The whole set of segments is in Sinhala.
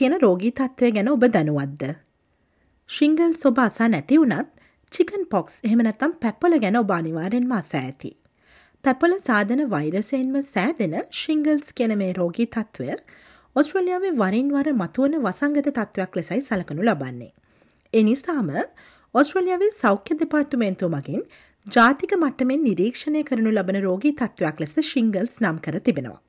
කියන රෝගී තත්ත්වය ගැන ඔබ දැනුවත්ද. ශිංගල් සොබ අසා නැති වුනත් චිකන් පොක්ස් එහෙමනැතම් පැපොල ගැන ඔබ අනිවාරෙන්ම අසා ඇති. පැපොල සාධන වෛරසයෙන්ම සෑදෙන ශිංගල්ස් කියන මේ රෝගී තත්ත්වය ඔස්ට්‍රලියාවේ වරින් වර මතුවන වසංගත තත්ත්වයක් ලෙසයි සලකනු ලබන්නේ. එනිසාම ඔස්ට්‍රලියාවේ සෞඛ්‍ය දෙපාර්තුමේන්තුව මගින් ජාතික මට්ටමෙන් නිරීක්ෂණය කරනු ලබන රෝගී තත්ත්වයක් ලෙස ශිංගල්ස් නම් කර තිබෙනවා.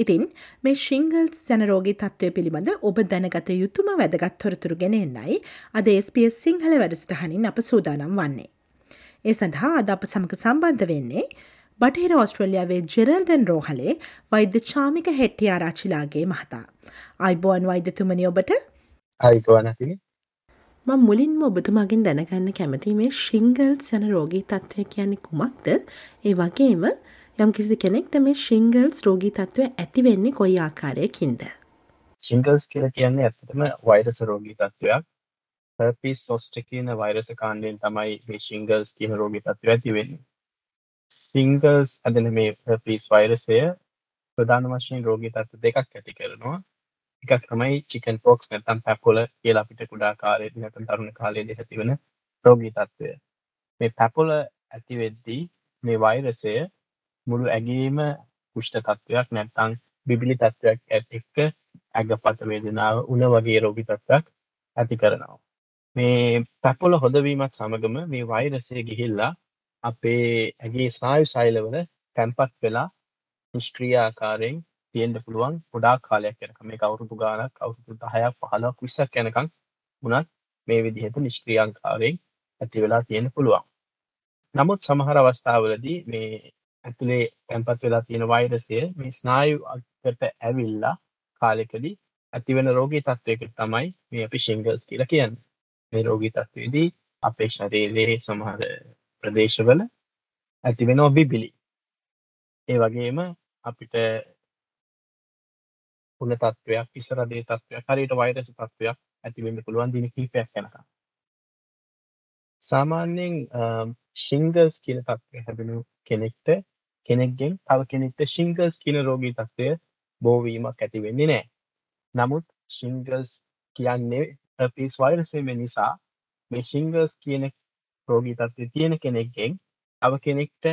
ඉතින් මේ ශිංගල්ස් ජනරෝගී තත්ත්වය පිළිබඳ ඔබ දැනගත යුතුම වැදගත් තොරතුරු ගෙන එන්නයි අද SBS සිංහල වැඩසටහනින් අප සූදානම් වන්නේ. ඒ සඳහා අද අප සමඟ සම්බන්ධ වෙන්නේ බටහිර ඔස්ට්‍රලියාවේ ජෙරල්ඩන් රෝහලේ වෛද්‍ය චාමික හෙට්ටි ආරාචිලාගේ මහතා. අයිබෝන් වෛද්‍යතුමනි ඔබට අයිකවනති ම මුලින්ම ඔබතුමාගෙන් දැනගන්න කැමති මේ ශිංගල්ස් යන රෝගී තත්ත්වය කියන්නේ කුමක්ද ඒ වගේම යම් කිසි කෙනෙක්ට මේ ශිංගල්ස් රෝගී තත්ත්වය ඇති වෙන්නේ කොයි ආකාරයකින්ද. ශිංගල්ස් කියල කියන්නේ ඇත්තටම වෛරස රෝගී තත්ත්වයක් හර්පිස් සොස්ට කියන වෛරස කාණ්ඩයෙන් තමයි මේ ශිංගල්ස් කියන රෝගී තත්ත්ව ඇති වෙන්නේ. ශිංගල්ස් ඇදෙන මේ හර්පිස් වෛරසය ප්‍රධාන වශයෙන් රෝගී තත්ත්ව දෙකක් ඇති කරනවා. එකක් තමයි චිකන් පොක්ස් නැතම් පැපොල කියලා අපිට කුඩා කාලේ නැතම් තරුණ කාලයේදී ඇතිවන රෝගී තත්ත්වය. මේ පැපොල ඇතිවෙද්දී මේ වෛරසය මුළු ඇගේම කුෂ්ට තත්ත්වයක් නැත්තං බිබිලි තත්ත්වයක් ඇත් එක්ක ඇගපත වේදනාව උන වගේ රෝගි තත්ත්වයක් ඇති කරනවා. මේ පැපොල හොදවීමත් සමගම මේ වෛරසය ගිහිල්ලා අපේ ඇගේ ස්නායු සයිලවල තැන්පත් වෙලා නිෂ්ක්‍රියාකාරයෙන් තියෙන්ට පුළුවන් ගොඩා කාලයක් යනක මේ අවුරුදු ගානක් අවුරුදු දහයක් පහලක් විසක් යනකං වනත් මේ විදිහට නිෂ්ක්‍රියංකාරයෙන් ඇති වෙලා තියෙන පුළුවන්. නමුත් සමහර අවස්ථාවලදී මේ ඇතුළේ තැන්පත් වෙලා තියෙන වෛරසය මේ ස්නායු අකට ඇවිල්ලා කාලෙකදී ඇතිවෙන රෝගී තත්ත්වයකට තමයි මේ අපි ශිංගල්ස් කියලා කියන්න. මේ රෝගී තත්ත්වයේදී අපේ ශරීරයේ සමහර ප්‍රදේශවල ඇතිවෙන ඔබිබිලි. ඒ වගේම අපිට උන තත්ත්වයක් ඉස්සරදේ තත්ත්වයක් හරියට වෛරස තත්ත්වයක් ඇතිවෙන්න පුළුවන් දින කිහිපයක් යනකම්. සාමාන්‍යයෙන් ශිංගල්ස් කියන තත්ත්වය හැදෙනු කෙනෙක්ට කෙනෙක්ගෙන් තව කෙනෙක්ට ශිංගල්ස් කියන රෝගී තත්ත්වය බෝවීමක් ඇති වෙන්නේ නෑ නමුත් ශිංගල්ස් කියන්නේ පිස් වෛරසම නිසා මේ ශිංගල්ස් කියන රෝගී තත්ත්වය තියෙන කෙනෙක්ගෙන් අව කෙනෙක්ට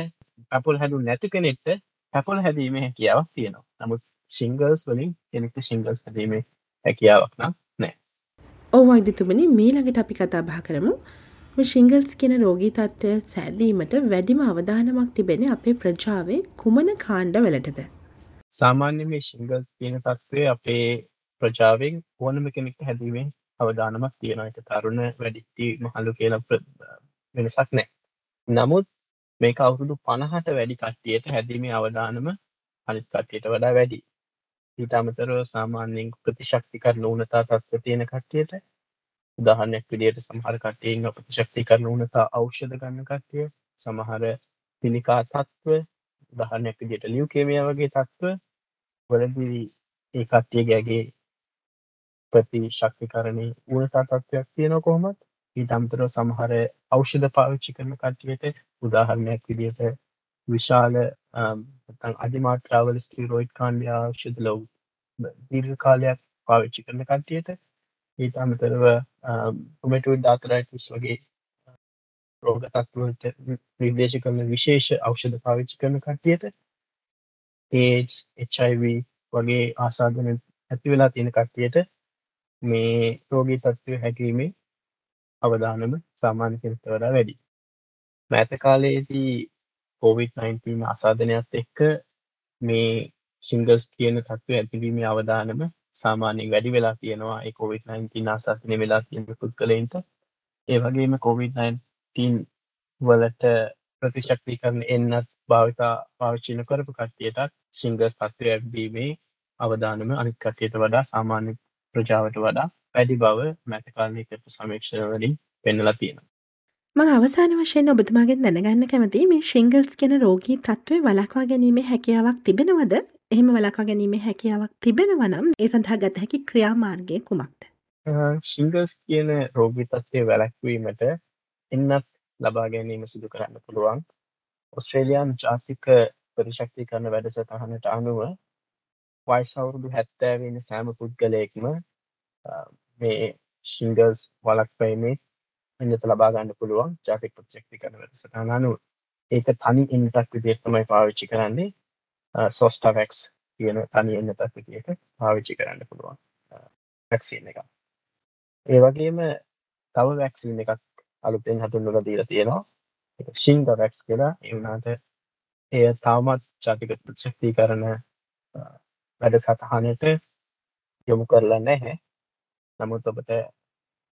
පැපොල් හැදු නැති කෙනෙක්ට පැපොල් හැදීම හැකියාවක් තියෙනවා. නමුත් ශිංගල්ස් වලින් කෙනෙක්ට ශිංගල්ස් හැදීම හැකියාවක් නම් නෑ ඕ වෛද්‍යතුමනි මීළඟට අපි කතා බහ කරමු. ශිංගල්ස් කියන රෝගී තත්ත්වය සැලීමට වැඩිම අවධානමක් තිබෙන අපේ ප්‍රජාවේ කුමන කාණ්ඩ වලටද. සාමාන්‍ය මේ ශිංගල්ස් කියන තත්ත්වය අපේ ප්‍රජාවෙන් ඕනම කෙනෙක්ට හැදීමෙන් අවධානමක් තියෙන එක තරුණ වැඩිටි මහල්ලු කියලා වෙනසක් නෑ. නමුත් මේක අවුරුදු පණහට වැඩි කට්ටියට හැදීමේ අවධානම අනිත් කට්ටියට වඩා වැඩි. ඊට අමතරව සාමාන්‍යයෙන් ප්‍රතිශක්ති කරන ඌනතා තත්ත්ව තියෙන කට්ටියට උදාහරණයක් විදියට සමහර කට්ටියන් ප්‍රතිශක්ති කරන උනතා ඖෂධ ගන්න කට්ටිය සමහර පිළිකා තත්ත්ව උදාහරණයක් විදියට ලියුකේමියා වගේ තත්ත්ව වලදී ඒ කට්ටියගේ ඇගේ ප්‍රතිශක්තිකරණයේ උනතා තත්ත්වයක් තියෙනවා කොහොමත්. ඊට අමතරව සමහර ඖෂධ පාවිච්චි කරන කට්ටියට උදාහරණයක් විදියට විශාල නැත්නම් අධිමාත්‍රාවල ස්ටිරොයිඩ් කාණ්ඩ ඖෂධ ලොව් දීර්ඝ කාලයක් පාවිච්චි කරන කට්ටියට ඊට අමතරව රුමටුඩ් ආතරයිටිස් වගේ රෝග තත්වලට නිර්දේශ කරන විශේෂ ඖෂධ පාවිච්චි කරන කට්ටියට ඒජ් HIV වගේ ආසාධන ඇති වෙලා තියෙන කට්ටියට මේ රෝගී තත්ත්වය හැකීමේ අවධානම සාමාන්‍ය කෙනෙක්ට වඩා වැඩි. මෑත කාලයේදී COVID-19 ආසාධනයත් එක්ක මේ ශිංගල්ස් කියන තත්ත්වය ඇතිවීමේ අවධානම සාමාන්‍යයෙන් වැඩි වෙලා තියෙනවා. ඒ COVID-19 ආසාදනය වෙලා තියෙන පුද්ගලයින්ට. ඒ වගේම COVID-19 වලට ප්‍රතිශක්තිකරන එන්නත් භාවිතා පාවිච්චි නොකරපු කට්ටියටත් ශිංගස් තත්ත්වය ඇබ්බීමේ අවධානම අනිත් කට්ටියට වඩා සාමාන්‍ය ප්‍රජාවට වඩා වැඩි බව මැතකාලනය කරපු සමීක්ෂණ වලින් පෙන්නලා තියෙනවා. මං අවසාන වශයෙන් ඔබතුමාගෙන් දැනගන්න කැමති මේ ශිංගල්ස් කියන රෝගී තත්ත්වය වලක්වා ගැනීමේ හැකියාවක් තිබෙනවද? එහෙම වලකා ගැනීමේ හැකියාවක් තිබෙනවා නම් ඒ සඳහා ගත හැකි ක්‍රියාමාර්ගය කුමක්ද? ශිංගල්ස් කියන රෝගී තත්ත්වය වැළැක්වීමට එන්නත් ලබා ගැනීම සිදු කරන්න පුළුවන්. ඔස්ට්‍රේලියන් ජාතික පරිශක්ති කරන වැඩසටහනට අනුව වයිස් අවුරුදු හැත්තෑවෙන සෑම පුද්ගලයෙක්ම මේ ශිංගල්ස් වලක්වීමේ එන්නත ලබා ගන්න පුළුවන් ජාතික ප්‍රජෙක්ටි කරන වැඩසටහන අනුව. ඒක තනි එන්නතක් විදිහට තමයි පාවිච්චි කරන්නේ. සෝස්ටාවැක්ස් කියන තනි එන්නතක් විදිහට පාවිච්චි කරන්න පුළුවන්. වැක්සින් එක ඒ වගේම තව වැක්සින් එකක් අලුතෙන් හඳුන්වලා දීලා තියෙනවා. ශිංග වැක්ස් කියලා. ඒ වුණාට එය තවමත් ජාතික ප්‍රජෙක්ටීකරණ වැඩ සටහනට යොමු කරලා නැහැ. නමුත් ඔබට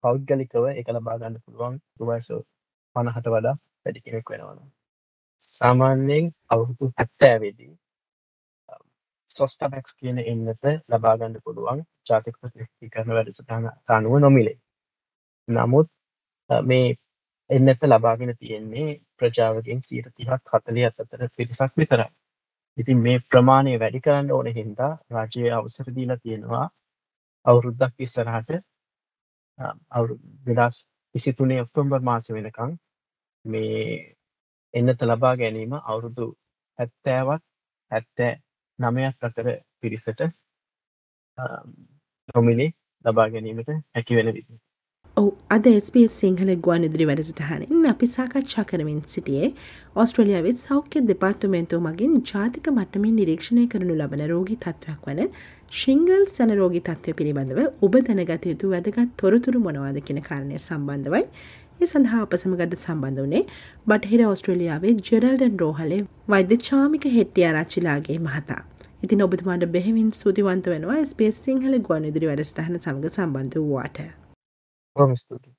පෞද්ගලිකව එක ලබා ගන්න පුළුවන් වයස පණහට වඩා වැඩි කෙනෙක් වෙනවන සාමාන්‍යයෙන් අවුරුදු හැත්තෑවේදී සොස්ටබැක්ස් කියන එන්නත ලබාගන්න පුළුවන්. ජාතික ප්‍රතිකරන වැඩසටහන අනුව නොමිලේ. නමුත් මේ එන්නත ලබාගෙන තියෙන්නේ ප්‍රජාවගෙන් සීට තිහක් හතලිය අතර පිරිසක් විතරයි. ඉතින් මේ ප්‍රමාණය වැඩි කරන්න ඕන හින්දා රජය අවසර දීලා තියෙනවා අවුරුද්දක් ඉස්සරහට දෙදස් විසිතුනේ ඔක්තෝම්බර් මාස වෙනකං මේ එන්නත ලබා ගැනීම අවුරුදු හැත්තෑවත් හැත්තෑ නමයක් අතර පිරිසට නොමිලේ ලබා ගැනීමට හැකි වෙන විදි ඔවු අද SBS සිංහල ගුවන් ඉදිරි වැඩසටහනින් අපි සාකච්ඡා කරමින් සිටියේ ඔස්ට්‍රලියාවත් සෞඛ්‍ය දෙපාර්තමේන්තුව මගින් ජාතික මට්ටමින් නිරීක්ෂණය කරනු ලබන රෝගී තත්ත්වයක් වන ශිංගල් සැන රෝගී තත්ත්වය පිළිබඳව ඔබ දැනගත යුතු වැදගත් තොරතුරු මොනවාද කියන කාරණය සම්බන්ධවයි. ඒ සඳහා අප සමගද සම්බන්ධ වනේ බටහිර ඔස්ට්‍රලියාවේ ජෙරල්ඩන් රෝහලේ වෛද්‍ය චාමික හෙට්ටිය ආරච්චිලාගේ මහතා. ඉතින් ඔබතුමාට බෙහෙවින් සූතිවන්ත වෙනවා ස්පේස් සිංහල ගුවන් ඉදිරි වැඩස්ටහන සමඟ සම්බන්ධ වූවාට. බොහොම ස්තුතියි